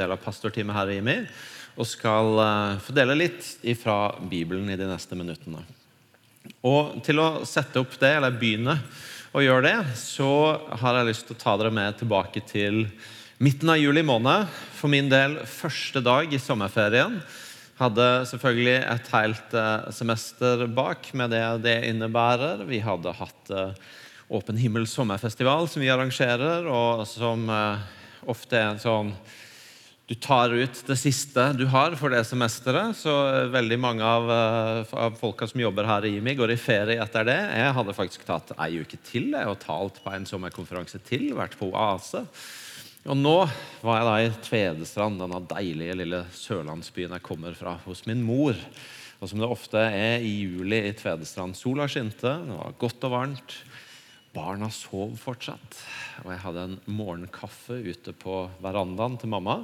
del av pastorteamet her i IMI og skal eh, fordele litt fra Bibelen i de neste minuttene. Og Til å sette opp det, eller begynne å gjøre det, så har jeg lyst til å ta dere med tilbake til midten av juli måned. For min del første dag i sommerferien. Hadde selvfølgelig et helt eh, semester bak med det det innebærer. Vi hadde hatt eh, Åpen himmel sommerfestival, som vi arrangerer, og som ofte er en sånn du tar ut det siste du har for det semesteret. Så veldig mange av, eh, av folka som jobber her i IMI, går i ferie etter det. Jeg hadde faktisk tatt ei uke til jeg, og talt på en sommerkonferanse til. Vært på Oase. Og nå var jeg da i Tvedestrand, denne deilige lille sørlandsbyen jeg kommer fra, hos min mor. Og som det ofte er i juli i Tvedestrand. Sola skinte, det var godt og varmt. Barna sov fortsatt. Og jeg hadde en morgenkaffe ute på verandaen til mamma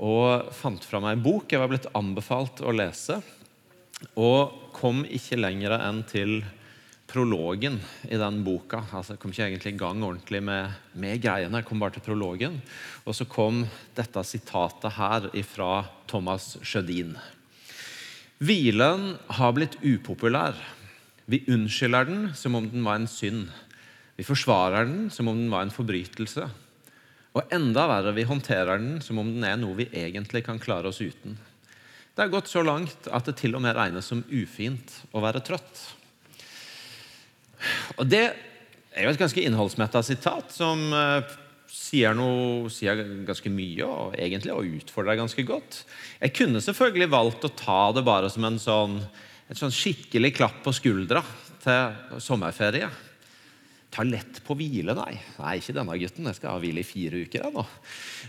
og fant fra meg en bok jeg var blitt anbefalt å lese. Og kom ikke lenger enn til prologen i den boka. Altså, jeg kom ikke egentlig i gang ordentlig med, med, greiene. Jeg kom bare til prologen. Og så kom dette sitatet her fra Thomas Sjødin. Hvilen har blitt upopulær. Vi unnskylder den som om den var en synd. Vi forsvarer den som om den var en forbrytelse. Og enda verre, vi håndterer den som om den er noe vi egentlig kan klare oss uten. Det har gått så langt at det til og med regnes som ufint å være trøtt. Og Det er jo et ganske innholdsmetta sitat som uh, sier, noe, sier ganske mye og egentlig og utfordrer ganske godt. Jeg kunne selvfølgelig valgt å ta det bare som en sånn, et sånn skikkelig klapp på skuldra til sommerferie. Ta lett på hvile, nei. Nei, ikke denne gutten. Jeg skal ha hvile i fire uker. nå.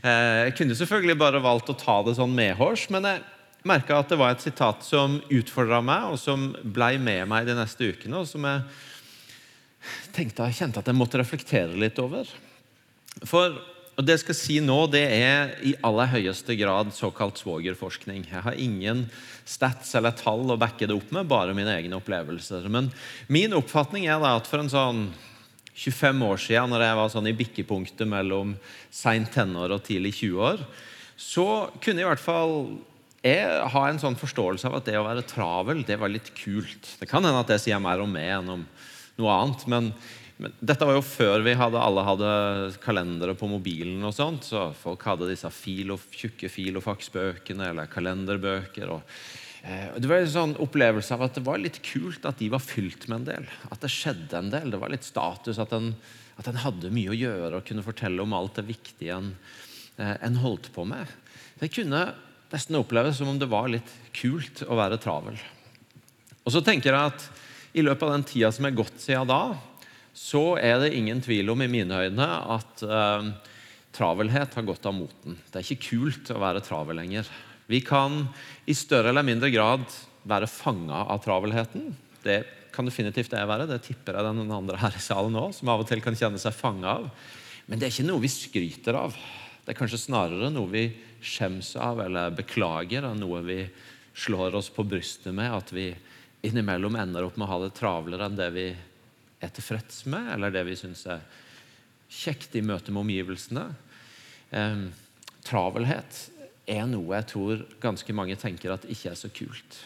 Eh, jeg kunne selvfølgelig bare valgt å ta det sånn medhårs, men jeg merka at det var et sitat som utfordra meg, og som blei med meg de neste ukene, og som jeg tenkte jeg kjente at jeg måtte reflektere litt over. For og Det jeg skal si nå, det er i aller høyeste grad såkalt svogerforskning. Jeg har ingen stats eller tall å backe det opp med, bare mine egne opplevelser. Men min oppfatning er at for en sånn 25 år siden, når jeg var sånn i bikkepunktet mellom seint tenår og tidlig 20-år, så kunne i hvert fall jeg ha en sånn forståelse av at det å være travel det var litt kult. Det kan hende at det sier mer om meg enn om noe annet. Men, men dette var jo før vi hadde, alle hadde kalendere på mobilen. og sånt, så Folk hadde disse filo, tjukke filofaksbøkene eller kalenderbøker. og Eh, det var en sånn opplevelse av at det var litt kult at de var fylt med en del. At det skjedde en del. Det var litt status at en, at en hadde mye å gjøre og kunne fortelle om alt det viktige en, eh, en holdt på med. Det kunne nesten oppleves som om det var litt kult å være travel. Og så tenker jeg at I løpet av den tida som er gått siden da, så er det ingen tvil om i mine øyne at eh, travelhet har gått av moten. Det er ikke kult å være travel lenger. Vi kan i større eller mindre grad være fanga av travelheten. Det kan definitivt jeg være. Det tipper jeg den andre her i salen òg, som av og til kan kjenne seg fanga av. Men det er ikke noe vi skryter av. Det er kanskje snarere noe vi skjems av eller beklager, av noe vi slår oss på brystet med. At vi innimellom ender opp med å ha det travlere enn det vi er tilfreds med, eller det vi syns er kjekt i møte med omgivelsene. Eh, travelhet er noe jeg tror ganske mange tenker at ikke er så kult.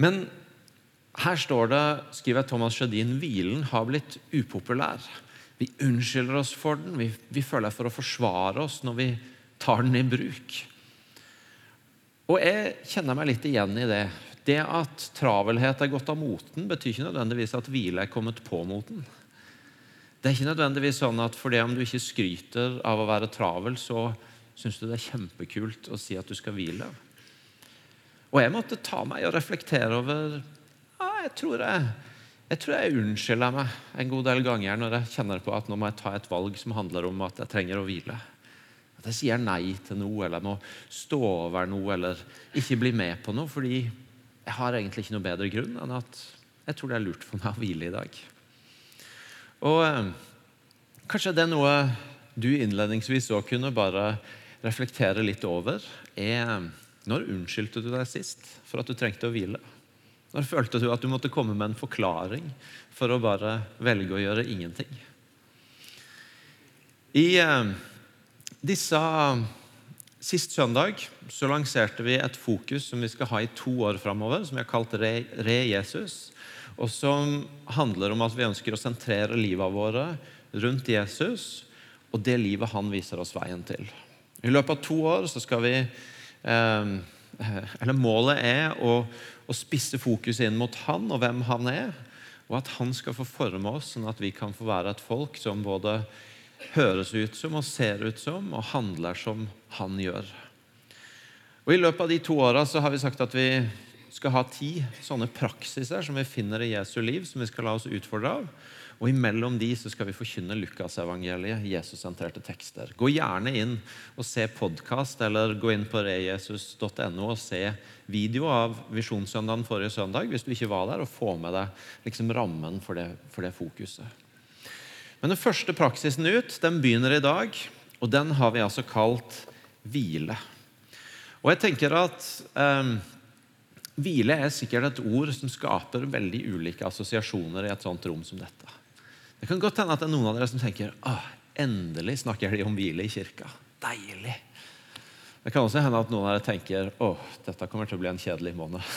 Men her står det, skriver Thomas Sjødin, hvilen har blitt upopulær. Vi unnskylder oss for den. Vi, vi føler for å forsvare oss når vi tar den i bruk. Og jeg kjenner meg litt igjen i det. Det at travelhet er gått av moten, betyr ikke nødvendigvis at hvile er kommet på moten. Det er ikke nødvendigvis sånn at fordi om du ikke skryter av å være travel, så syns du det er kjempekult å si at du skal hvile? Og jeg måtte ta meg og reflektere over ja, jeg, tror jeg, jeg tror jeg unnskylder meg en god del ganger når jeg kjenner på at nå må jeg ta et valg som handler om at jeg trenger å hvile. At jeg sier nei til noe, eller jeg må stå over noe, eller ikke bli med på noe fordi jeg har egentlig ikke noe bedre grunn enn at jeg tror det er lurt for meg å hvile i dag. Og eh, kanskje det er noe du innledningsvis òg kunne bare reflektere litt over, er når unnskyldte du deg sist for at du trengte å hvile? Når følte du at du måtte komme med en forklaring for å bare velge å gjøre ingenting? I eh, Disse Sist søndag så lanserte vi et fokus som vi skal ha i to år framover, som vi har kalt Re, Re Jesus. Og som handler om at vi ønsker å sentrere livet våre rundt Jesus og det livet han viser oss veien til. I løpet av to år så skal vi eh, Eller målet er å, å spisse fokuset inn mot han og hvem han er. Og at han skal få forme oss, sånn at vi kan få være et folk som både høres ut som og ser ut som og handler som han gjør. Og I løpet av de to åra har vi sagt at vi skal ha ti sånne praksiser som vi finner i Jesu liv, som vi skal la oss utfordre av. Og imellom de så skal vi forkynne Lukasevangeliet, Jesus-sentrerte tekster. Gå gjerne inn og se podkast, eller gå inn på rejesus.no og se video av Visjonssøndagen forrige søndag hvis du ikke var der, og få med deg liksom rammen for det, for det fokuset. Men den første praksisen ut den begynner i dag, og den har vi altså kalt hvile. Og jeg tenker at eh, Hvile er sikkert et ord som skaper veldig ulike assosiasjoner i et sånt rom som dette. Det kan godt hende at det er noen av dere som tenker Åh, endelig snakker de om hvile i kirka. Deilig. Det kan også hende at noen av dere tenker åh, dette kommer til å bli en kjedelig måned.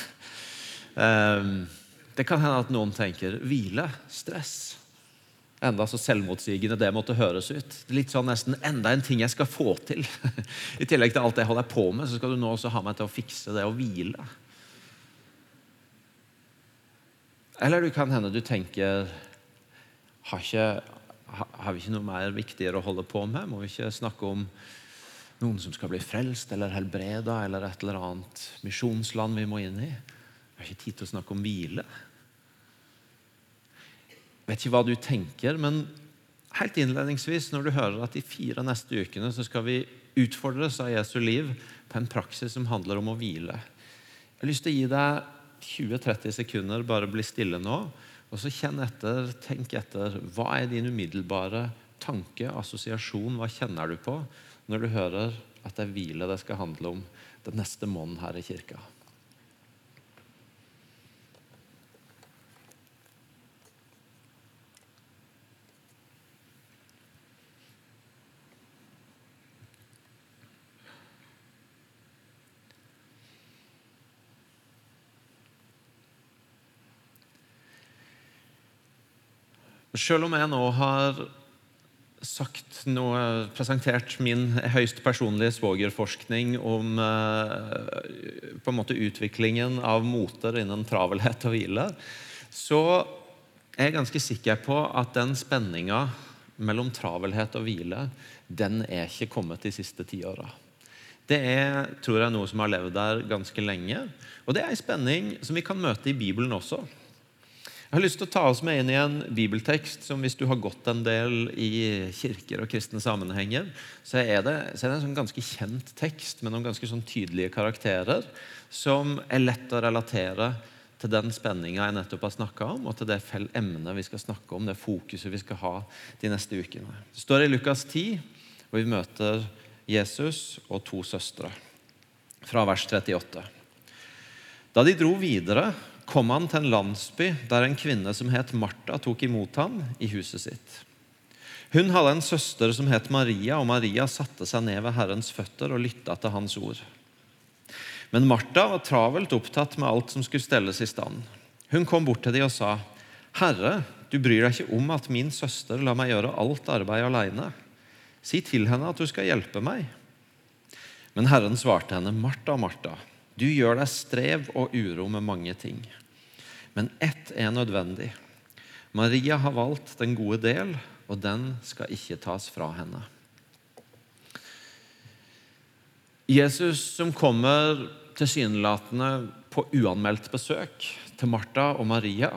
Um, det kan hende at noen tenker hvile, stress. Enda så selvmotsigende det måtte høres ut. Litt sånn nesten enda en ting jeg skal få til. I tillegg til alt det jeg holder på med, så skal du nå også ha meg til å fikse det å hvile. Eller du kan hende du tenker har, ikke, har vi ikke noe mer viktigere å holde på med? Må vi ikke snakke om noen som skal bli frelst eller helbreda, eller et eller annet misjonsland vi må inn i? Vi har ikke tid til å snakke om hvile Jeg vet ikke hva du tenker, men helt innledningsvis, når du hører at de fire neste ukene så skal vi utfordres av Jesu liv på en praksis som handler om å hvile. Jeg har lyst til å gi deg 20-30 sekunder, bare bli stille nå. Og så kjenn etter, tenk etter. Hva er din umiddelbare tanke, assosiasjon? Hva kjenner du på når du hører at det er hvile det skal handle om den neste måneden her i kirka? Selv om jeg nå har sagt noe, presentert min høyst personlige svogerforskning om eh, på en måte utviklingen av moter innen travelhet og hvile, så er jeg ganske sikker på at den spenninga mellom travelhet og hvile, den er ikke kommet de siste tiåra. Det er tror jeg, noe som har levd der ganske lenge. Og det er en spenning som vi kan møte i Bibelen også. Jeg har lyst til å ta oss med inn i en bibeltekst som hvis du har gått en del i kirker og kristne sammenhenger, så er det, så er det en sånn ganske kjent tekst med noen ganske sånn tydelige karakterer som er lett å relatere til den spenninga jeg nettopp har snakka om, og til det emnet vi skal snakke om, det fokuset vi skal ha de neste ukene. Det står i Lukas 10, hvor vi møter Jesus og to søstre, fra vers 38. Da de dro videre, kom han til en landsby der en kvinne som het Martha, tok imot ham i huset sitt. Hun hadde en søster som het Maria, og Maria satte seg ned ved Herrens føtter og lytta til hans ord. Men Martha var travelt opptatt med alt som skulle stelles i stand. Hun kom bort til dem og sa, 'Herre, du bryr deg ikke om at min søster lar meg gjøre alt arbeid alene.' 'Si til henne at du skal hjelpe meg.' Men Herren svarte henne, 'Martha, Martha, du gjør deg strev og uro med mange ting.' Men ett er nødvendig. Maria har valgt den gode del, og den skal ikke tas fra henne. Jesus som kommer tilsynelatende på uanmeldt besøk til Martha og Maria,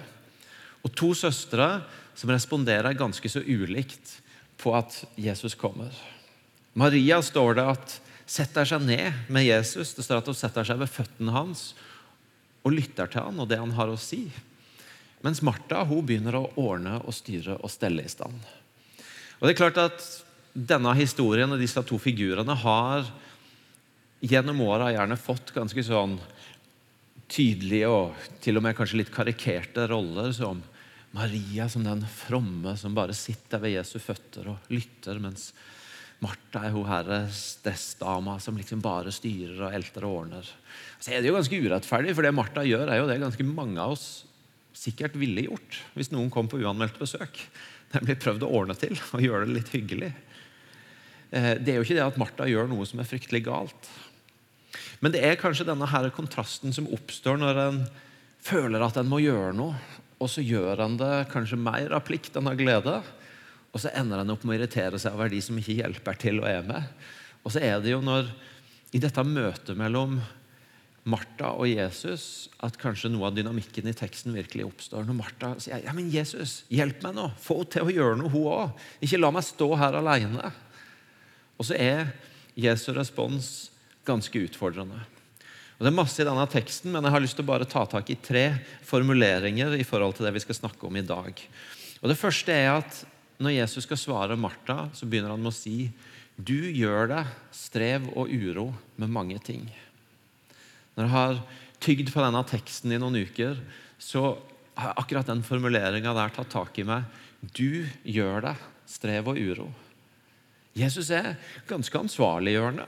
og to søstre som responderer ganske så ulikt på at Jesus kommer. Maria står det at setter seg ned med Jesus. Det står at hun setter seg ved føttene hans og lytter til han og det han har å si. Mens Martha hun begynner å ordne og styre og stelle i stand. Og det er klart at Denne historien og disse to figurene har gjennom åra gjerne fått ganske sånn tydelige og til og med kanskje litt karikerte roller som Maria som den fromme som bare sitter ved Jesu føtter og lytter, mens Martha er hun herre stressdama som liksom bare styrer og elter og ordner. Så er det jo ganske urettferdig, for det Martha gjør, er jo det ganske mange av oss sikkert ville gjort hvis noen kom på uanmeldt besøk. Nemlig prøvd å ordne til og gjøre det litt hyggelig. Eh, det er jo ikke det at Martha gjør noe som er fryktelig galt. Men det er kanskje denne her kontrasten som oppstår når en føler at en må gjøre noe, og så gjør en det kanskje mer av plikt enn av glede. Og så ender han opp med å irritere seg over de som ikke hjelper til og er med. Og så er det jo når, i dette møtet mellom Martha og Jesus at kanskje noe av dynamikken i teksten virkelig oppstår. Når Martha sier ja, men 'Jesus, hjelp meg nå. Få henne til å gjøre noe, hun òg. Ikke la meg stå her alene.' Og så er Jesu respons ganske utfordrende. Og Det er masse i denne teksten, men jeg har lyst til å bare ta tak i tre formuleringer i forhold til det vi skal snakke om i dag. Og Det første er at når Jesus skal svare Martha, så begynner han med å si du gjør deg strev og uro med mange ting. Når jeg har tygd på denne teksten i noen uker, så har akkurat den formuleringa der tatt tak i meg. Du gjør deg strev og uro. Jesus er ganske ansvarliggjørende.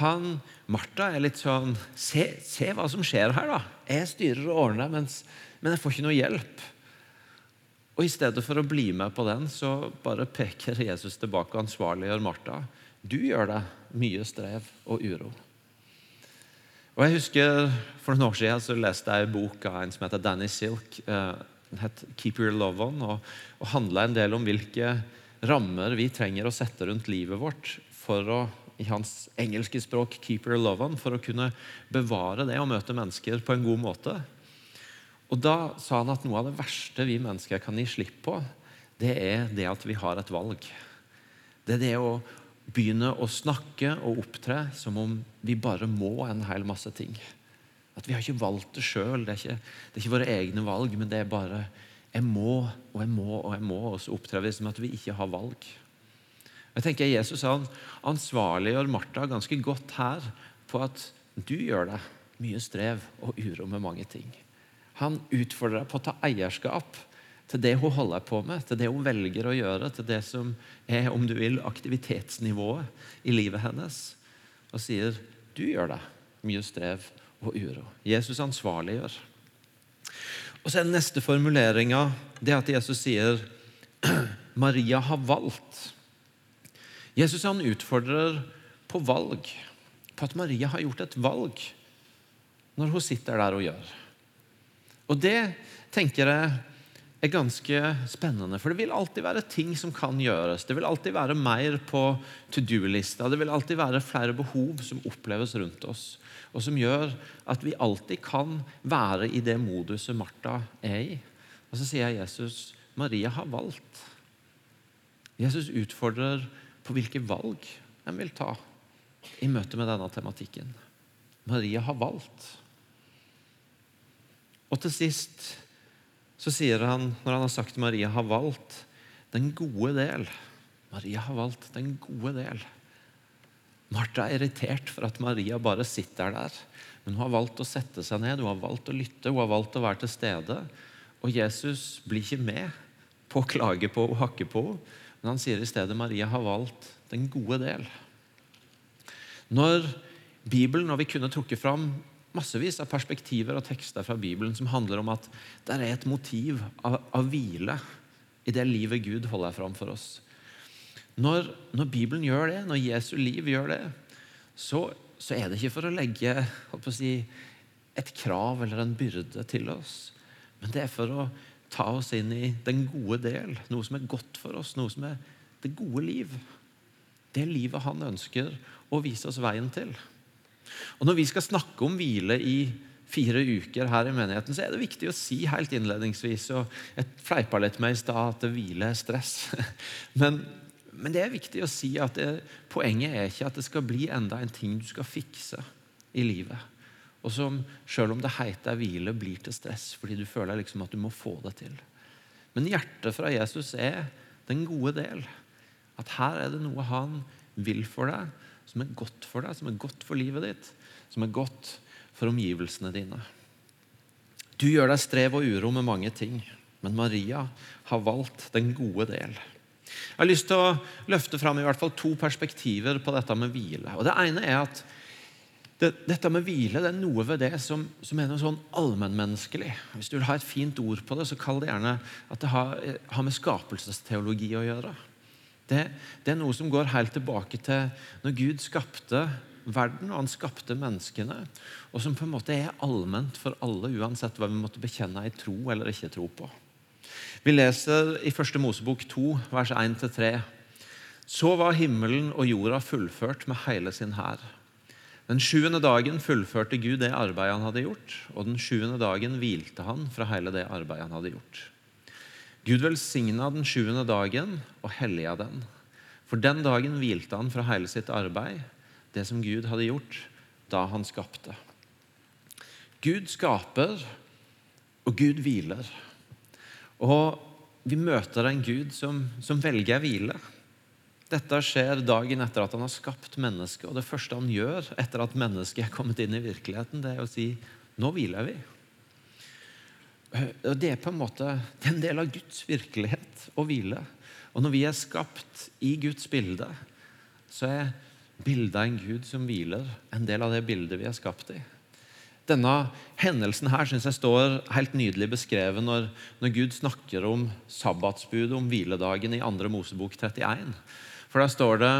Han, Martha er litt sånn se, se, hva som skjer her, da. Jeg styrer og ordner, mens, men jeg får ikke noe hjelp. Og I stedet for å bli med på den, så bare peker Jesus tilbake og ansvarliggjør Martha. Du gjør deg mye strev og uro. Og jeg husker For noen år siden så leste jeg en bok av en som heter Danny Silk. Eh, den het 'Keep Your Love On' og, og handla en del om hvilke rammer vi trenger å sette rundt livet vårt for å i hans engelske språk 'keep your love on', for å kunne bevare det og møte mennesker på en god måte. Og Da sa han at noe av det verste vi mennesker kan gi slipp på, det er det at vi har et valg. Det er det å begynne å snakke og opptre som om vi bare må en hel masse ting. At vi har ikke valgt det sjøl. Det, det, er ikke våre egne valg, men det er bare jeg må og jeg må og jeg må. Og så opptrer vi som at vi ikke har valg. Jeg tenker Jesus han ansvarliggjør Martha ganske godt her på at du gjør deg mye strev og uro med mange ting. Han utfordrer deg på å ta eierskap til det hun holder på med, til det hun velger å gjøre, til det som er om du vil, aktivitetsnivået i livet hennes, og sier du gjør det. mye strev og uro. Jesus ansvarliggjør. Og så er den neste formuleringa at Jesus sier Maria har valgt. Jesus han utfordrer på valg, på at Maria har gjort et valg når hun sitter der og gjør. Og det tenker jeg er ganske spennende. For det vil alltid være ting som kan gjøres. Det vil alltid være mer på to do-lista. Det vil alltid være flere behov som oppleves rundt oss, og som gjør at vi alltid kan være i det moduset Martha er i. Og så sier jeg Jesus Maria har valgt. Jesus utfordrer på hvilke valg en vil ta i møte med denne tematikken. Maria har valgt. Og til sist så sier han, når han har sagt Maria har valgt den gode del Maria har valgt den gode del. Martha er irritert for at Maria bare sitter der. Men hun har valgt å sette seg ned, hun har valgt å lytte, hun har valgt å være til stede. Og Jesus blir ikke med på å klage på og hakke på henne, men han sier i stedet Maria har valgt den gode del. Når Bibelen, når vi kunne trukket fram massevis av perspektiver og tekster fra Bibelen som handler om at det er et motiv av, av hvile i det livet Gud holder fram for oss. Når, når, Bibelen gjør det, når Jesu liv gjør det, så, så er det ikke for å legge å si, et krav eller en byrde til oss, men det er for å ta oss inn i den gode del, noe som er godt for oss, noe som er det gode liv. Det livet han ønsker å vise oss veien til. Og Når vi skal snakke om hvile i fire uker her i menigheten, så er det viktig å si helt innledningsvis og Jeg fleipa litt med i stad at hvile er stress. Men, men, det er viktig å si at det, poenget er ikke at det skal bli enda en ting du skal fikse i livet. Og som selv om det heter hvile, blir til stress fordi du føler liksom at du må få det til. Men hjertet fra Jesus er den gode del. At her er det noe han vil for deg, som er godt for deg, som er godt for livet ditt, som er godt for omgivelsene dine. Du gjør deg strev og uro med mange ting, men Maria har valgt den gode del. Jeg har lyst til å løfte fram i hvert fall to perspektiver på dette med hvile. Og Det ene er at det, dette med hvile det er noe ved det som, som er noe sånn allmennmenneskelig. Hvis du vil ha et fint ord på det, så kall det gjerne at det har, har med skapelsesteologi å gjøre. Det, det, er noe som går helt tilbake til når Gud skapte verden, og han skapte menneskene, og som på en måte er allment for alle, uansett hva vi måtte bekjenne i tro eller ikke tro på. Vi leser i første Mosebok 2, vers 1-3. Så var himmelen og jorda fullført med hele sin hær. Den sjuende dagen fullførte Gud det arbeidet han hadde gjort, og den sjuende dagen hvilte han fra hele det arbeidet han hadde gjort. Gud velsigna den sjuende dagen og helliga den. For den dagen hvilte han fra hele sitt arbeid, det som Gud hadde gjort da han skapte. Gud skaper, og Gud hviler. Og vi møter en Gud som, som velger hvile. Dette skjer dagen etter at han har skapt mennesket. Og det første han gjør etter at mennesket er kommet inn i virkeligheten, det er å si nå hviler vi. Og Det er på en måte det er en del av Guds virkelighet å hvile. Og når vi er skapt i Guds bilde, så er bildet av en Gud som hviler, en del av det bildet vi er skapt i. Denne hendelsen her synes jeg står helt nydelig beskrevet når, når Gud snakker om sabbatsbudet, om hviledagen, i 2. Mosebok 31. For der står det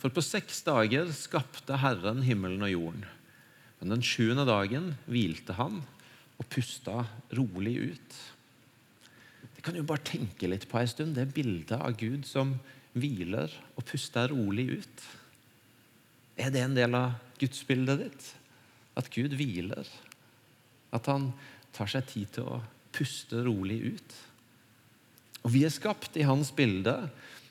For på seks dager skapte Herren himmelen og jorden. Men den sjuende dagen hvilte han og pusta rolig ut. Det kan du bare tenke litt på en stund, det bildet av Gud som hviler og puster rolig ut. Er det en del av gudsbildet ditt? At Gud hviler? At han tar seg tid til å puste rolig ut? Og Vi er skapt i hans bilde,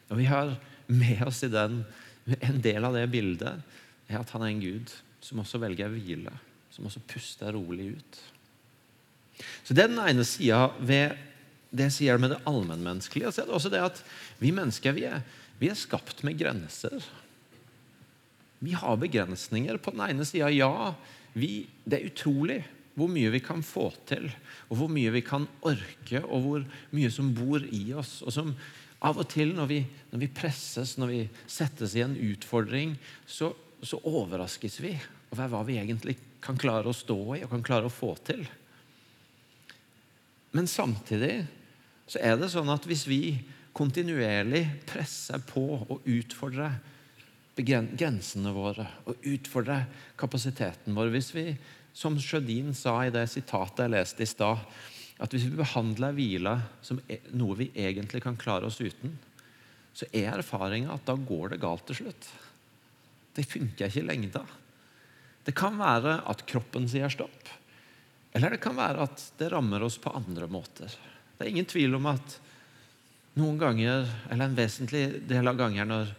og vi har med oss i den En del av det bildet er at han er en Gud som også velger å hvile, som også puster rolig ut. Så Det er den ene sida ved det sier med det allmennmenneskelige. Så er det også det at vi mennesker vi er, vi er skapt med grenser. Vi har begrensninger. På den ene sida, ja. Vi, det er utrolig hvor mye vi kan få til, og hvor mye vi kan orke, og hvor mye som bor i oss. Og som av og til, når vi, når vi presses, når vi settes i en utfordring, så, så overraskes vi over hva vi egentlig kan klare å stå i og kan klare å få til. Men samtidig så er det sånn at hvis vi kontinuerlig presser på og utfordrer grensene våre og utfordrer kapasiteten vår Hvis vi, som Sjødin sa i det sitatet jeg leste i stad, at hvis vi behandler hvile som e, noe vi egentlig kan klare oss uten, så er erfaringa at da går det galt til slutt. Det funker ikke i lengda. Det kan være at kroppen sier stopp. Eller det kan være at det rammer oss på andre måter. Det er ingen tvil om at noen ganger, eller en vesentlig del av ganger når,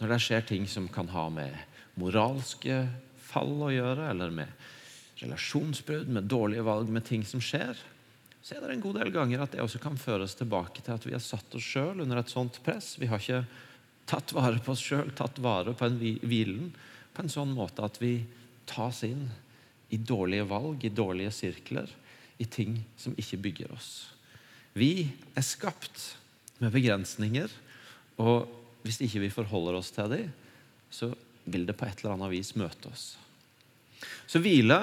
når det skjer ting som kan ha med moralske fall å gjøre, eller med relasjonsbrudd, med dårlige valg, med ting som skjer, så er det en god del ganger at det også kan føres tilbake til at vi har satt oss sjøl under et sånt press. Vi har ikke tatt vare på oss sjøl, tatt vare på en hvilen på en sånn måte at vi tas inn i dårlige valg, i dårlige sirkler, i ting som ikke bygger oss. Vi er skapt med begrensninger, og hvis ikke vi forholder oss til dem, så vil det på et eller annet vis møte oss. Så hvile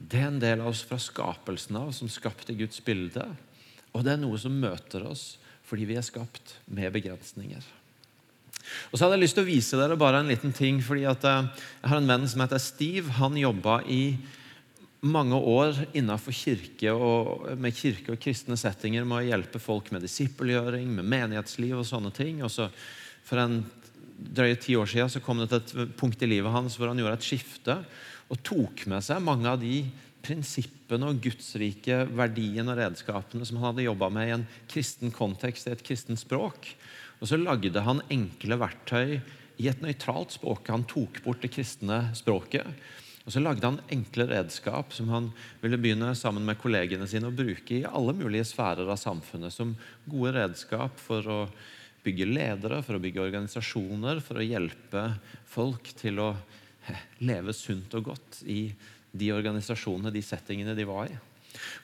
det er en del av oss fra skapelsen av, som skapte Guds bilde. Og det er noe som møter oss fordi vi er skapt med begrensninger. Og så hadde jeg lyst til å vise dere bare en liten ting. fordi at eh, Jeg har en venn som heter Steve. Han jobba i mange år innenfor kirke og, med kirke og kristne settinger med å hjelpe folk med disippelgjøring, med menighetsliv og sånne ting. Og så For en drøye ti år siden så kom det til et punkt i livet hans hvor han gjorde et skifte og tok med seg mange av de prinsippene og gudsrike verdiene og redskapene som han hadde jobba med i en kristen kontekst, i et kristent språk. Og så lagde han enkle verktøy i et nøytralt språk. Han tok bort det kristne språket. Og så lagde han enkle redskap som han ville begynne sammen med kollegene sine å bruke i alle mulige sfærer av samfunnet som gode redskap for å bygge ledere, for å bygge organisasjoner, for å hjelpe folk til å leve sunt og godt i de organisasjonene, de settingene de var i.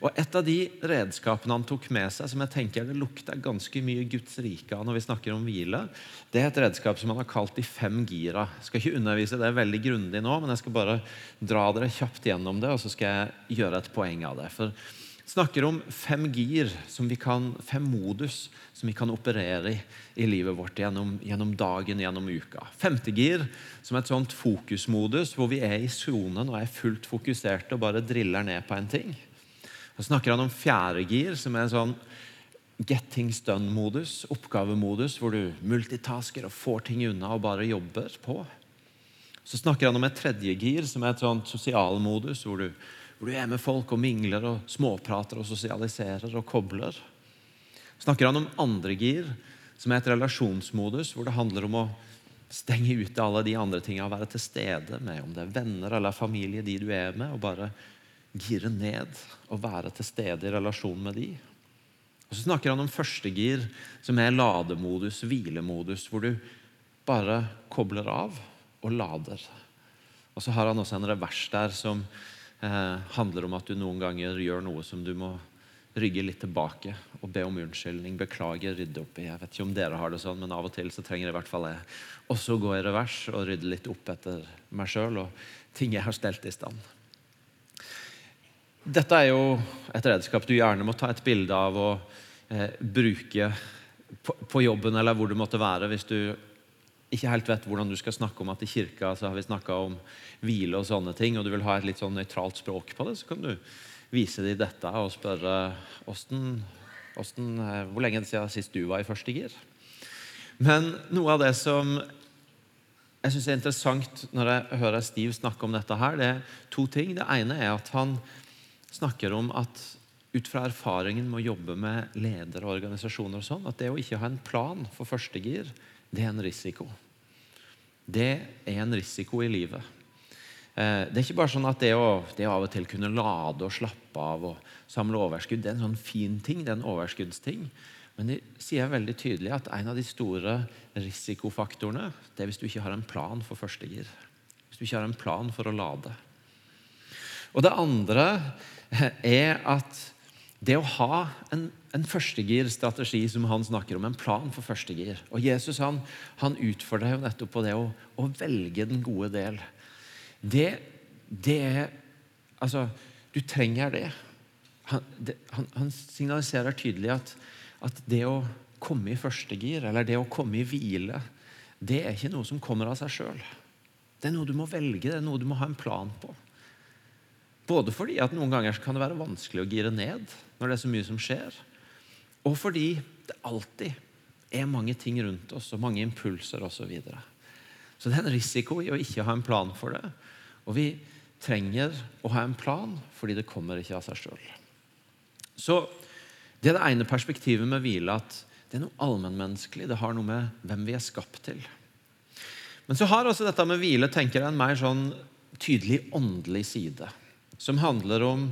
Og Et av de redskapene han tok med seg, som jeg tenker det lukter ganske mye Guds rike av når vi snakker om hvile, det er et redskap som han har kalt de fem gira. Jeg skal ikke undervise det veldig grundig nå, men jeg skal bare dra dere kjapt gjennom det, og så skal jeg gjøre et poeng av det. For snakker om fem gir, kan, fem modus, som vi kan operere i i livet vårt gjennom, gjennom dagen, gjennom uka. Femte gir, som er et sånt fokusmodus hvor vi er i sonen og er fullt fokuserte og bare driller ned på en ting. Så snakker han om fjerde gir, som er en sånn get things done-modus, oppgavemodus, hvor du multitasker og får ting unna og bare jobber på. Så snakker han om et tredje gir, som er et sånt sosialmodus, hvor du, hvor du er med folk og mingler og småprater og sosialiserer og kobler. Snakker han om andre gir, som er et relasjonsmodus, hvor det handler om å stenge ute alle de andre tingene og være til stede med, om det er venner eller familie, de du er med, og bare gire ned og være til stede i relasjon med de. Og Så snakker han om førstegir, som er lademodus, hvilemodus, hvor du bare kobler av og lader. Og så har han også en revers der som eh, handler om at du noen ganger gjør noe som du må rygge litt tilbake og be om unnskyldning, beklage, rydde opp i. Jeg vet ikke om dere har det sånn, men av og til så trenger i hvert fall jeg også gå i revers og rydde litt opp etter meg sjøl og ting jeg har stelt i stand. Dette er jo et redskap du gjerne må ta et bilde av og eh, bruke på, på, jobben eller hvor du måtte være hvis du ikke helt vet hvordan du skal snakke om at i kirka så har vi snakka om hvile og sånne ting, og du vil ha et litt sånn nøytralt språk på det, så kan du vise dem dette og spørre Åsten, eh, hvor lenge siden sist du var i første gir. Men noe av det som jeg synes er interessant når jeg hører Steve snakke om dette, her, det er to ting. Det ene er at han snakker om at ut fra erfaringen med å jobbe med ledere og organisasjoner og sånn, at det å ikke ha en plan for første gir, det er en risiko. Det er en risiko i livet. Eh, det er ikke bare sånn at det å, det å av og til kunne lade og slappe av og samle overskudd, det er en sånn fin ting, det er en overskuddsting. Men de sier veldig tydelig at en av de store risikofaktorene det er hvis du ikke har en plan for første gir. Hvis du ikke har en plan for å lade. Og det andre er at det å ha en, en førstegirstrategi, som han snakker om, en plan for førstegir Og Jesus han, han utfordrer jo nettopp på det å, å velge den gode del. Det, det, er Altså, du trenger det. Han, det, han, han signaliserer tydelig at, at det å komme i førstegir, eller det å komme i hvile, det er ikke noe som kommer av seg sjøl. Det er noe du må velge, det er noe du må ha en plan på. Både fordi at noen ganger kan det være vanskelig å gire ned når det er så mye som skjer, og fordi det alltid er mange ting rundt oss og mange impulser osv. Så, videre. så det er en risiko i å ikke ha en plan for det. Og vi trenger å ha en plan fordi det kommer ikke av seg sjøl. Så det er det ene perspektivet med hvile, at det er noe allmennmenneskelig. Det har noe med hvem vi er skapt til. Men så har også dette med hvile tenker jeg, en mer sånn tydelig åndelig side som handler om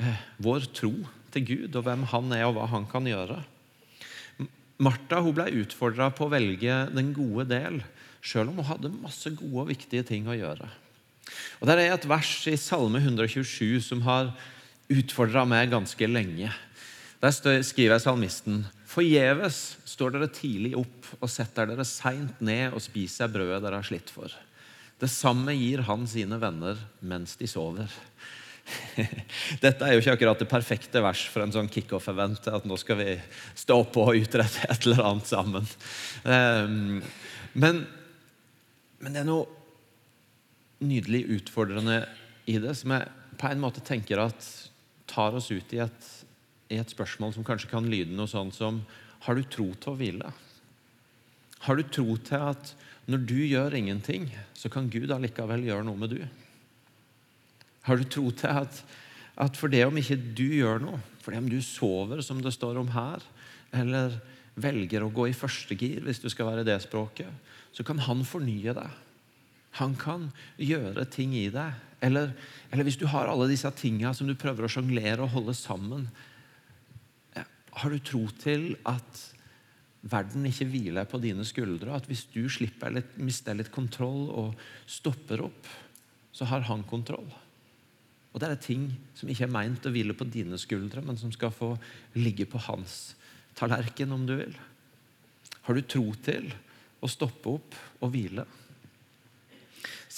eh, vår tro til Gud og hvem han er og hva han kan gjøre. Martha hun ble utfordra på å velge den gode del, sjøl om hun hadde masse gode og viktige ting å gjøre. Og Der er et vers i Salme 127 som har utfordra meg ganske lenge. Der skriver salmisten Forgjeves står dere tidlig opp og setter dere seint ned og spiser brødet dere har slitt for. Det samme gir han sine venner mens de sover. Dette er jo ikke akkurat det perfekte vers for en sånn kickoff-event. At nå skal vi stå på og utrette et eller annet sammen. Ehm, men, men det er noe nydelig utfordrende i det, som jeg på en måte tenker at tar oss ut i et, i et spørsmål som kanskje kan lyde noe sånn som Har du tro til å hvile? Har du tro til at når du gjør ingenting, så kan Gud allikevel gjøre noe med du? Har du tro til at, at for det om ikke du gjør noe, for det om du sover, som det står om her, eller velger å gå i første gir, hvis du skal være det språket, så kan han fornye deg. Han kan gjøre ting i deg. Eller, eller hvis du har alle disse tinga som du prøver å sjonglere og holde sammen, har du tro til at verden ikke hviler på dine skuldre? At hvis du slipper litt, mister litt kontroll og stopper opp, så har han kontroll? Og det er ting som ikke er meint å hvile på dine skuldre, men som skal få ligge på hans tallerken, om du vil. Har du tro til å stoppe opp og hvile?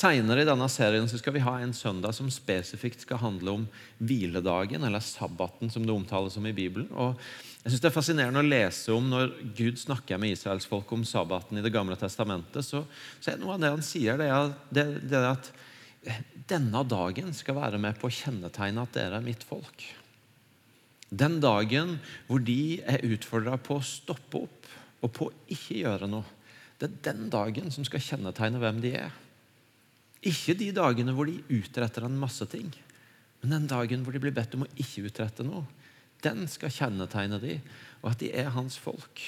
Seinere i denne serien skal vi ha en søndag som spesifikt skal handle om hviledagen, eller sabbaten, som det omtales om i Bibelen. Og jeg synes Det er fascinerende å lese om når Gud snakker med israelsfolket om sabbaten i Det gamle testamentet. Så, så er noe av det han sier, det er, det, det er at denne dagen skal være med på å kjennetegne at dere er mitt folk. Den dagen hvor de er utfordra på å stoppe opp og på å ikke gjøre noe. Det er den dagen som skal kjennetegne hvem de er. Ikke de dagene hvor de utretter en masse ting, men den dagen hvor de blir bedt om å ikke utrette noe. Den skal kjennetegne de, og at de er hans folk.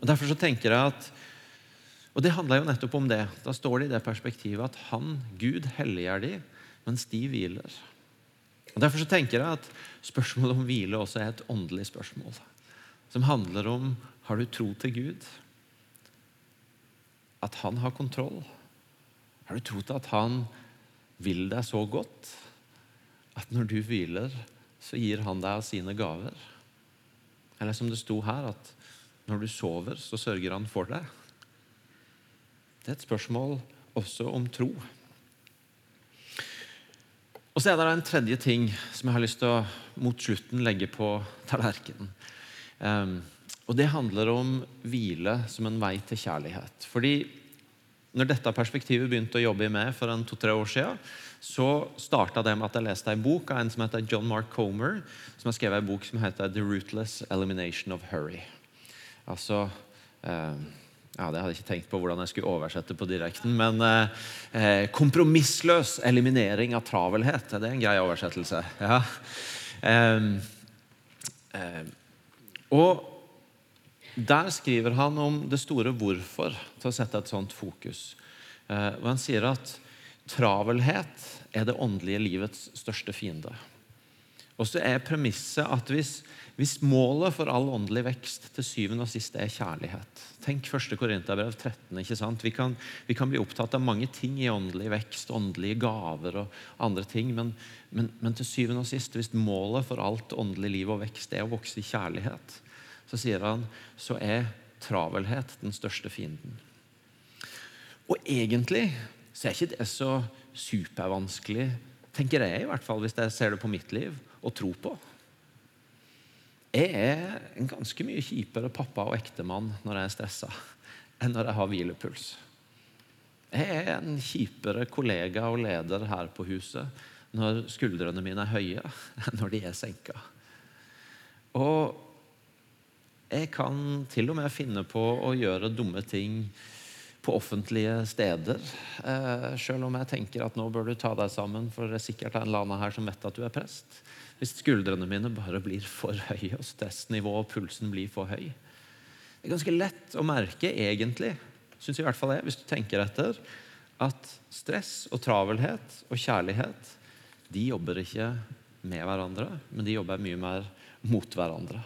Og Derfor så tenker jeg at Og det handler jo nettopp om det. Da står det i det perspektivet at han, Gud, helliger de, mens de hviler. Og Derfor så tenker jeg at spørsmålet om hvile også er et åndelig spørsmål. Som handler om har du tro til Gud? At han har kontroll? Har du tro til at han vil deg så godt at når du hviler, så gir han deg av sine gaver? Eller som det sto her, at når du sover, så sørger han for deg. Det er et spørsmål også om tro. Og så er det en tredje ting som jeg har lyst til å mot slutten legge på tallerkenen. Um, og Det handler om hvile som en vei til kjærlighet. Fordi når dette perspektivet begynte å jobbe med for en to-tre år siden, så starta det med at jeg leste en bok av en som heter John Mark Comer, som har skrevet en bok som heter 'The Rootless Elimination of Hurry'. Altså eh, ja, Det hadde jeg ikke tenkt på hvordan jeg skulle oversette på direkten. Men eh, eh kompromissløs eliminering av travelhet. Det er en grei oversettelse. Ja. Eh, eh, og der skriver han om det store hvorfor til å sette et sånt fokus. Eh, og Han sier at travelhet er det åndelige livets største fiende. Og så er premisset at hvis, hvis, målet for all åndelig vekst til syvende og sist er kjærlighet Tenk 1. Korinterbrev 13. ikke sant? Vi kan, vi kan, bli opptatt av mange ting i åndelig vekst, åndelige gaver og andre ting, men, men, men til syvende og sist, hvis målet for alt åndelig liv og vekst er å vokse i kjærlighet, så sier han så er travelhet den største fienden. Og egentlig så er ikke det så supervanskelig, tenker jeg i hvert fall, hvis jeg ser det på mitt liv, å tro på. Jeg er en ganske mye kjipere pappa og ektemann når jeg er stressa, enn når jeg har hvilepuls. Jeg er en kjipere kollega og leder her på huset når skuldrene mine er høye, enn når de er senka. Og jeg kan til og med finne på å gjøre dumme ting på offentlige steder. Eh, selv om jeg tenker at nå bør du ta deg sammen, for det er sikkert en annen her som vet at du er prest. Hvis skuldrene mine bare blir for høye, og stressnivået og pulsen blir for høy. Det er ganske lett å merke, egentlig, syns i hvert fall jeg, hvis du tenker etter, at stress og travelhet og kjærlighet de jobber ikke med hverandre, men de jobber mye mer mot hverandre.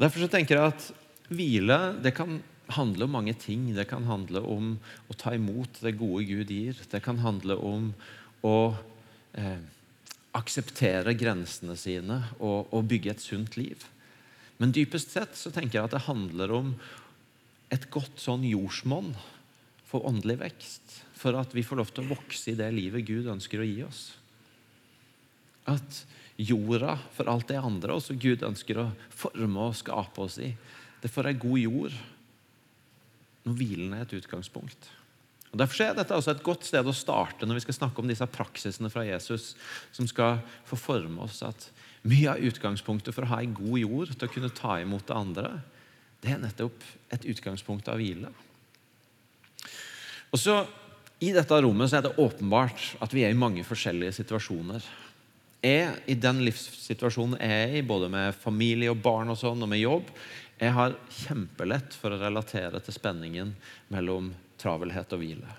Derfor så tenker jeg at hvile det kan handle om mange ting. Det kan handle om å ta imot det gode Gud gir. Det kan handle om å eh, akseptere grensene sine og, og, bygge et sunt liv. Men dypest sett så tenker jeg at det handler om et godt sånn jordsmonn for åndelig vekst. For at vi får lov til å vokse i det livet Gud ønsker å gi oss. At jorda for alt det andre også Gud ønsker å forme og skape oss i. Det får ei god jord når hvilen er et utgangspunkt. Og Derfor er dette også et godt sted å starte når vi skal snakke om disse praksisene fra Jesus som skal få forme oss. at Mye av utgangspunktet for å ha ei god jord til å kunne ta imot det andre, det er nettopp et utgangspunkt av hvile. Og så I dette rommet så er det åpenbart at vi er i mange forskjellige situasjoner er i den livssituasjonen jeg er i, både med familie og barn og sånn, og med jobb, jeg har kjempelett for å relatere til spenningen mellom travelhet og hvile.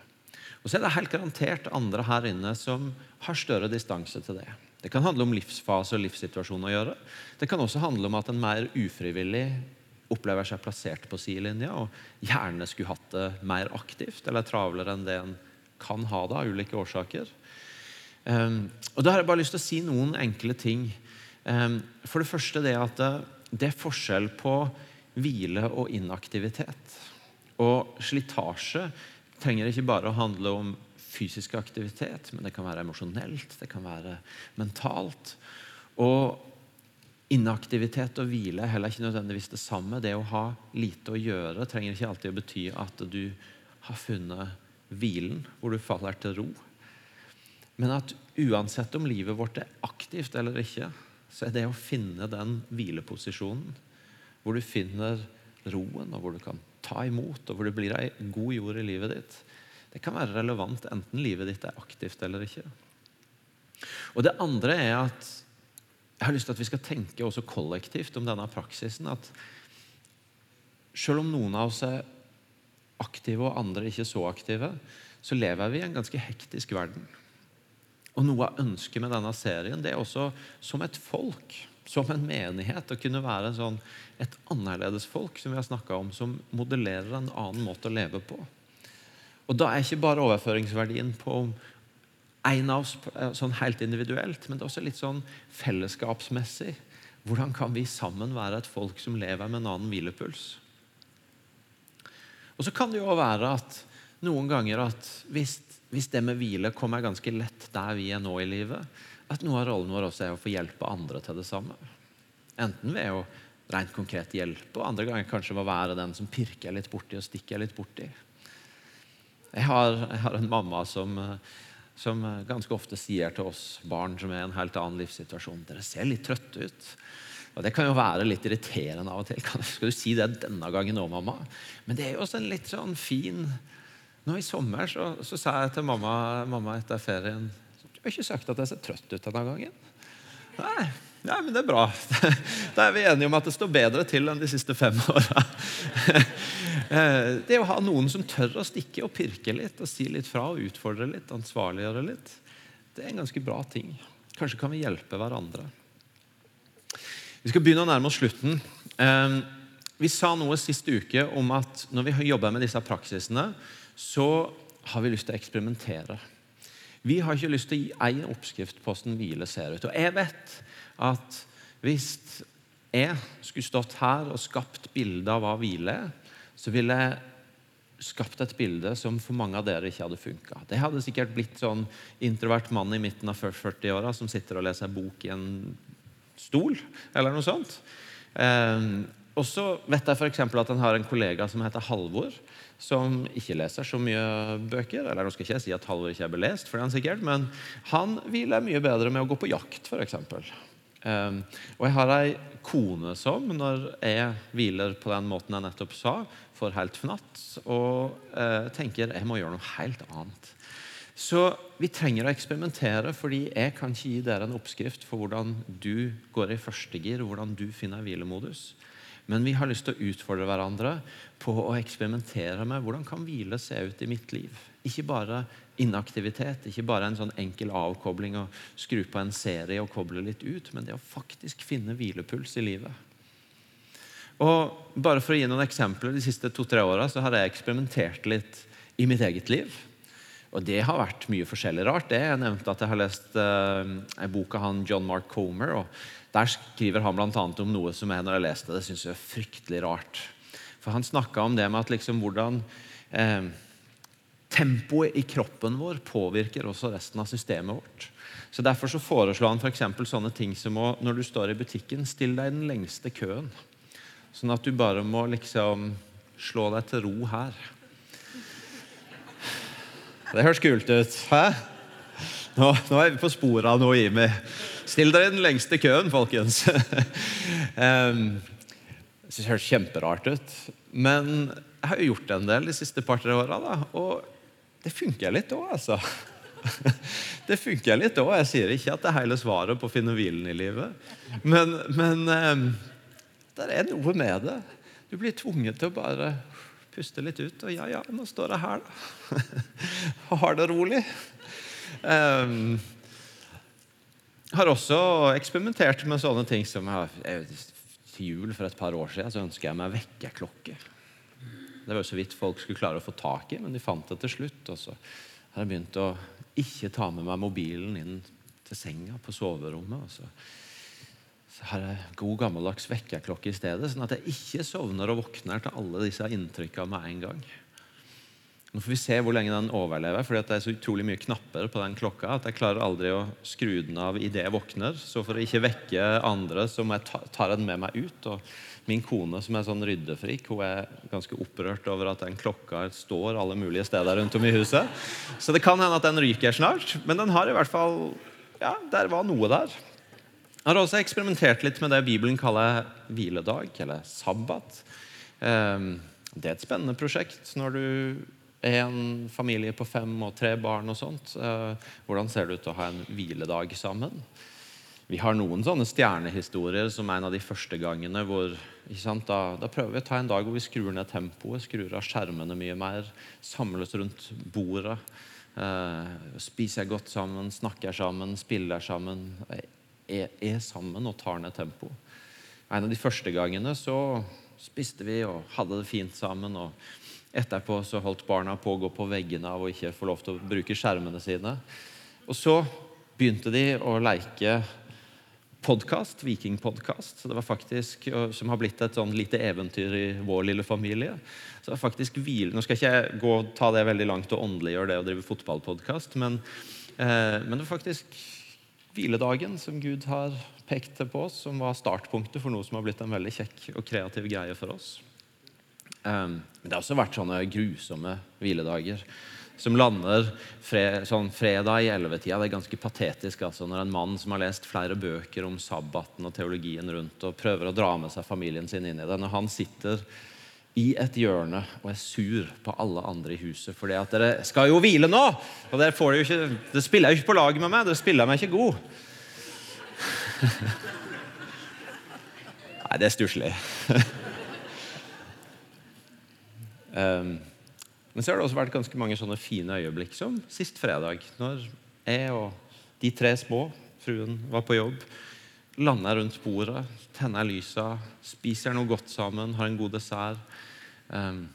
Og så er det helt garantert andre her inne som har større distanse til det. Det kan handle om livsfase og livssituasjon å gjøre. Det kan også handle om at en mer ufrivillig opplever seg plassert på sidelinja og gjerne skulle hatt det mer aktivt eller travlere enn det en kan ha det av ulike årsaker. Um, og Da har jeg bare lyst til å si noen enkle ting. Um, for det første det at det, det er forskjell på hvile og inaktivitet. Og slitasje trenger ikke bare å handle om fysisk aktivitet, men det kan være emosjonelt, det kan være mentalt. Og inaktivitet og hvile er heller ikke nødvendigvis det samme. Det å ha lite å gjøre trenger ikke alltid å bety at du har funnet hvilen, hvor du faller til ro. Men at uansett om livet vårt er aktivt eller ikke, så er det å finne den hvileposisjonen, hvor du finner roen, og hvor du kan ta imot, og hvor det blir ei god jord i livet ditt, det kan være relevant enten livet ditt er aktivt eller ikke. Og Det andre er at jeg har lyst til at vi skal tenke også kollektivt om denne praksisen. At selv om noen av oss er aktive og andre ikke så aktive, så lever vi i en ganske hektisk verden. Og Noe av ønsket med denne serien det er også som et folk, som en menighet, å kunne være sånn, et annerledes folk som vi har om, som modellerer en annen måte å leve på. Og Da er ikke bare overføringsverdien på en av oss eh, sånn helt individuelt, men det er også litt sånn fellesskapsmessig. Hvordan kan vi sammen være et folk som lever med en annen hvilepuls? Og Så kan det jo være at noen ganger at hvis, hvis det med hvile kommer ganske lett der vi er nå i livet, at noe av rollen vår også er å få hjelpe andre til det samme. Enten ved å rent konkret hjelpe, og andre ganger kanskje ved å være den som pirker litt borti og stikker litt borti. Jeg har, jeg har en mamma som, som, ganske ofte sier til oss barn som er i en helt annen livssituasjon Dere ser litt trøtte ut. Og Det kan jo være litt irriterende av og til. Skal du si det denne gangen òg, mamma? Men det er jo også en litt sånn fin Nå i sommer så, så sa jeg til mamma, mamma etter ferien Du har ikke sagt at jeg ser trøtt ut denne gangen. Nei, nei, men det er bra. Da er vi enige om at det står bedre til enn de siste fem åra. Eh, det å ha noen som tør å stikke og pirke litt og si litt fra og utfordre litt, ansvarliggjøre litt, det er en ganske bra ting. Kanskje kan vi hjelpe hverandre. Vi skal begynne å nærme oss slutten. Eh, vi sa noe sist uke om at når vi jobber med disse praksisene, så har vi lyst til å eksperimentere. Vi har ikke lyst til å gi én oppskrift på hvordan hvile ser ut. Og jeg vet at hvis jeg skulle stått her og skapt bilde av hva hvile er, så ville jeg skapt et bilde som for mange av dere ikke hadde funka. Det hadde sikkert blitt sånn introvert mann i midten av 40-åra som sitter og leser bok i en stol, eller noe sånt. Eh, og så vet jeg f.eks. at han har en kollega som heter Halvor, som ikke leser så mye bøker. Eller nå skal ikke jeg si at Halvor ikke er belest, for det er han sikkert, men han hviler mye bedre med å gå på jakt, f.eks. Um, og jeg har ei kone som, når jeg hviler på den måten jeg nettopp sa, får helt fnatt og uh, tenker jeg må gjøre noe helt annet. Så vi trenger å eksperimentere, fordi jeg kan ikke gi dere en oppskrift for hvordan du går i førstegir, og hvordan du finner hvilemodus. Men vi har lyst til å utfordre hverandre på å eksperimentere med hvordan kan hvile se ut i mitt liv. Ikke bare inaktivitet, ikke bare en sånn enkel avkobling og skru på en serie og koble litt ut, men det å faktisk finne hvilepuls i livet. Og bare for å gi noen eksempler, De siste to-tre åra har jeg eksperimentert litt i mitt eget liv. Og det har vært mye forskjellig rart. Det Jeg nevnte at jeg har lest uh, av han John Mark Comer. og Der skriver han bl.a. om noe som jeg når jeg leste det, syns er fryktelig rart. For Han snakka om det med at liksom hvordan eh, tempoet i kroppen vår påvirker også resten av systemet vårt. Så Derfor så foreslår han for sånne ting som å, når du står i butikken, still deg i den lengste køen. Sånn at du bare må liksom slå deg til ro her. Det høres kult ut. Hæ? Nå, nå er vi på sporet av noe, Jimmy. Still dere i den lengste køen, folkens. um, det høres kjemperart ut. Men jeg har jo gjort det en del de siste par-tre åra, og det funker litt òg, altså. Det funker litt òg. Jeg sier ikke at det er hele svaret på å finne hvilen i livet. Men, men um, det er noe med det. Du blir tvunget til å bare puste litt ut. Og ja, ja, nå står jeg her, da. Og har det rolig. Um, har også eksperimentert med sånne ting som jeg, til jul for et par år siden så ønska jeg meg vekkerklokke. Det var jo så vidt folk skulle klare å få tak i, men de fant det til slutt. Og så har jeg begynt å ikke ta med meg mobilen inn til senga på soverommet. og så så har jeg god gammeldags vekkerklokke i stedet, sånn at jeg ikke sovner og våkner til alle disse inntrykkene med en gang. Nå får vi se hvor lenge den overlever, fordi det er så utrolig mye knapper på den klokka at jeg klarer aldri å skru den av idet jeg våkner. Så for å ikke vekke andre, så må jeg ta, ta den med meg ut. Og min kone, som er sånn ryddefrik, hun er ganske opprørt over at den klokka står alle mulige steder rundt om i huset. Så det kan hende at den ryker snart, men den har i hvert fall Ja, der var noe der. Jeg har også eksperimentert litt med det Bibelen kaller hviledag, eller sabbat. Ehm, det er et spennende prosjekt når du en familie på fem og tre barn og sånt. Eh, hvordan ser det ut å ha en hviledag sammen? Vi har noen sånne stjernehistorier som en av de første gangene hvor da, da, prøver vi å ta en dag hvor vi skrur ned tempoet, skrur av skjermene mye mer, samles rundt bordet. Eh, spiser godt sammen, snakker sammen, spiller sammen. Er, er sammen og tar ned tempoet. En av de første gangene så spiste vi og hadde det fint sammen. og Etterpå så holdt barna på å gå på veggene av å ikke få lov til å bruke skjermene sine. Og så begynte de å leke podkast, vikingpodkast, som har blitt et sånn lite eventyr i vår lille familie. Så det var faktisk hvile. Nå skal ikke jeg gå ta det veldig langt og åndeliggjøre det å drive fotballpodkast, men, eh, men, det var faktisk hviledagen som Gud har pekt på oss, som var startpunktet for noe som har blitt en veldig kjekk og kreativ greie for oss. Um, men det har også vært sånne grusomme hviledager som lander fre, sånn fredag i ellevetida. Det er ganske patetisk altså, når en mann som har lest flere bøker om sabbaten og teologien rundt, og prøver å dra med seg familien sin inn i det, når han sitter i et hjørne og er sur på alle andre i huset fordi at dere skal jo hvile nå! Og dere, får jo ikke, dere spiller jo ikke på lag med meg. Dere spiller meg ikke god. Nei, det er stusslig. Um, men så har det også vært ganske mange sånne fine øyeblikk, som sist fredag. Når jeg og de tre små, fruen var på jobb, lander rundt bordet, tenner lysa, spiser noe godt sammen, har en god dessert. Um,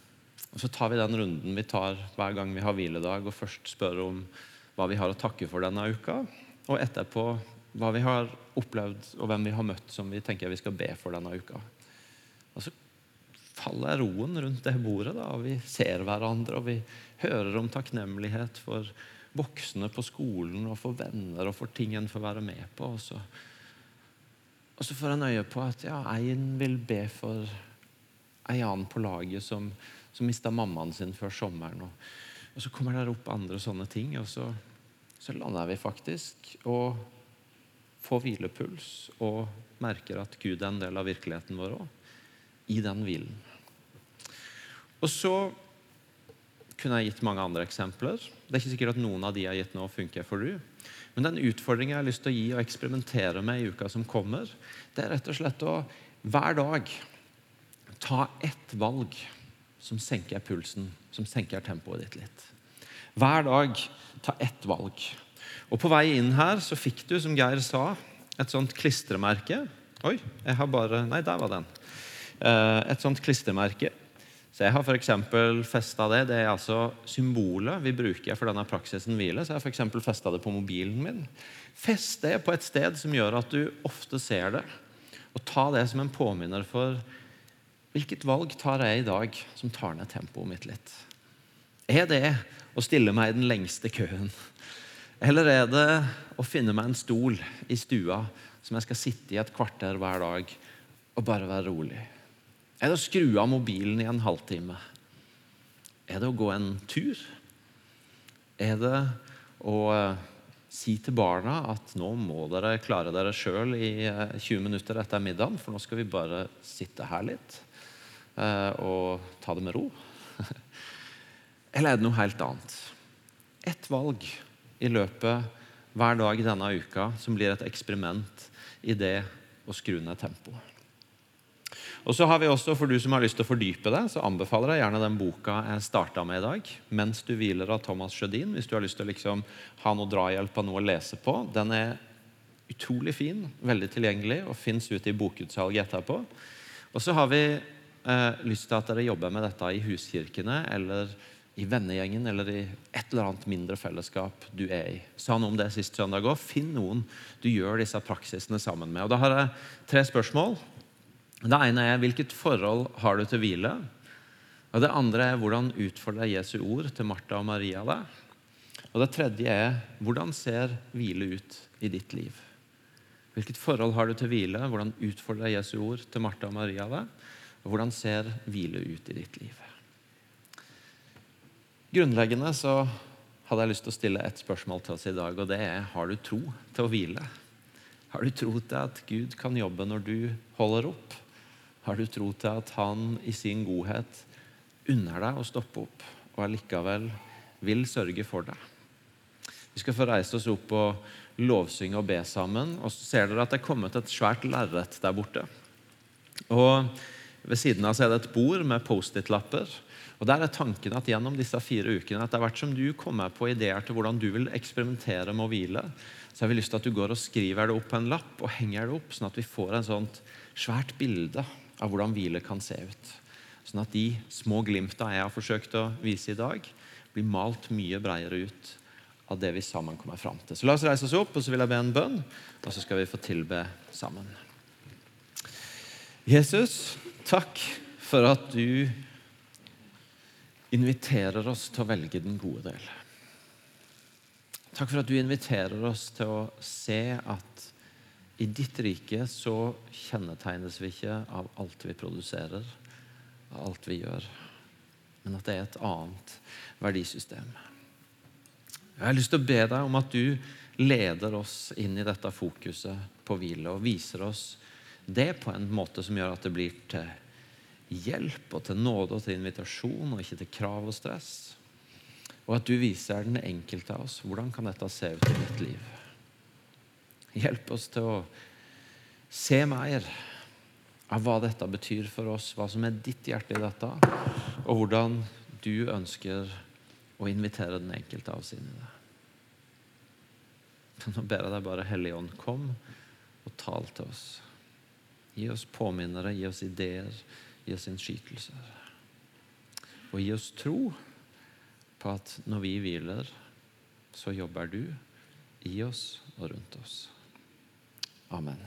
og Så tar vi den runden vi tar hver gang vi har hviledag, og først spør om hva vi har å takke for denne uka, og etterpå hva vi har opplevd, og hvem vi har møtt som vi tenker vi skal be for denne uka. Faller roen rundt det bordet. Da, og Vi ser hverandre, og vi hører om takknemlighet for voksne på skolen og for venner og for ting en får være med på. Og så, og så får en øye på at ja, en vil be for en annen på laget som, som mista mammaen sin før sommeren. Og, og, så kommer det opp andre sånne ting, og så, så lander vi faktisk og får hvilepuls og merker at Gud er en del av virkeligheten vår òg, i den hvilen. Og så kunne jeg gitt mange andre eksempler. Det er ikke sikkert at noen av de jeg har gitt nå, funker for du. Men den utfordringen jeg har lyst til å gi og eksperimentere med i uka som kommer, det er rett og slett å hver dag ta ett valg som senker pulsen, som senker tempoet ditt litt. Hver dag ta ett valg. Og På vei inn her så fikk du, som Geir sa, et sånt klistremerke. Oi, jeg har bare Nei, der var den. Eh, et sånt klistremerke så Jeg har for festa det. Det er altså symbolet vi bruker for denne praksisen hvile. Så jeg har for festa det på mobilen min. Fest det på et sted som gjør at du ofte ser det. Og ta det som en påminner for hvilket valg tar jeg i dag som tar ned tempoet mitt litt. Er det å stille meg i den lengste køen? Eller er det å finne meg en stol i stua som jeg skal sitte i et kvarter hver dag og bare være rolig? Er det å skru av mobilen i en halvtime? Er det å gå en tur? Er det å uh, si til barna at nå må dere klare dere sjøl i uh, eh, 20 minutter etter middagen, for nå skal vi bare sitte her litt uh, og ta det med ro? Eller er det noe helt annet? Ett valg i løpet hver dag denne uka som blir et eksperiment i det å skru ned tempoet. Og så har vi også, For du som har lyst til å fordype deg, så anbefaler jeg gjerne den boka jeg starta med i dag, 'Mens du hviler' av Thomas Sjødin. Hvis du har lyst til å liksom ha noe drahjelp av noe å lese på. Den er utrolig fin, veldig tilgjengelig og fins ute i bokutsalget etterpå. Og så har vi eh, lyst til at dere jobber med dette i huskirkene eller i vennegjengen eller i et eller annet mindre fellesskap du er i. Sa noe om det sist søndag òg. Finn noen du gjør disse praksisene sammen med. Og Da har jeg tre spørsmål. Det ene er hvilket forhold har du til hvile? Og Det andre er hvordan utfordrer Jesu ord til Martha og Maria deg? Og Det tredje er hvordan ser hvile ut i ditt liv? Hvilket forhold har du til hvile? Hvordan utfordrer Jesu ord til Martha og Maria deg? Og hvordan ser hvile ut i ditt liv? Grunnleggende så hadde jeg lyst til å stille et spørsmål til oss i dag, og det er har du tro til å hvile? Har du tro til at Gud kan jobbe når du holder opp? Har du tro til at Han i sin godhet unner deg å stoppe opp, og allikevel vil sørge for deg? Vi skal få reise oss opp og lovsynge og be sammen. Og så ser dere at det er kommet et svært lerret der borte. Og Ved siden av så er det et bord med Post-It-lapper. Og Der er tanken at gjennom disse fire ukene etter hvert som du kommer på ideer til hvordan du vil eksperimentere med å hvile, så har vi lyst til at du går og skriver det opp på en lapp og henger det opp, sånn at vi får en sånt svært bilde av hvordan hvile kan se ut. Sånn at de små glimta jeg har forsøkt å vise i dag, blir malt mye bredere ut av det vi sammen kommer fram til. Så La oss reise oss opp, og så vil jeg be en bønn, og så skal vi få tilbe sammen. Jesus, takk for at du inviterer oss til å velge den gode del. Takk for at du inviterer oss til å se at i ditt rike så kjennetegnes vi ikke av alt vi produserer, av alt vi gjør, men at det er et annet verdisystem. Jeg har lyst til å be deg om at du leder oss inn i dette fokuset på hvile, og viser oss det på en måte som gjør at det blir til hjelp og til nåde og til invitasjon, og ikke til krav og stress. Og at du viser den enkelte av oss hvordan kan dette se ut i mitt liv. Hjelp oss til å se mer av hva dette betyr for oss, hva som er ditt hjerte i dette, og hvordan du ønsker å invitere den enkelte av oss inn i det. Nå ber jeg deg bare, Hellige Ånd, kom og tal til oss. Gi oss påminnere, gi oss ideer, gi oss innskytelser. Og gi oss tro på at når vi hviler, så jobber du i oss og rundt oss. Amen.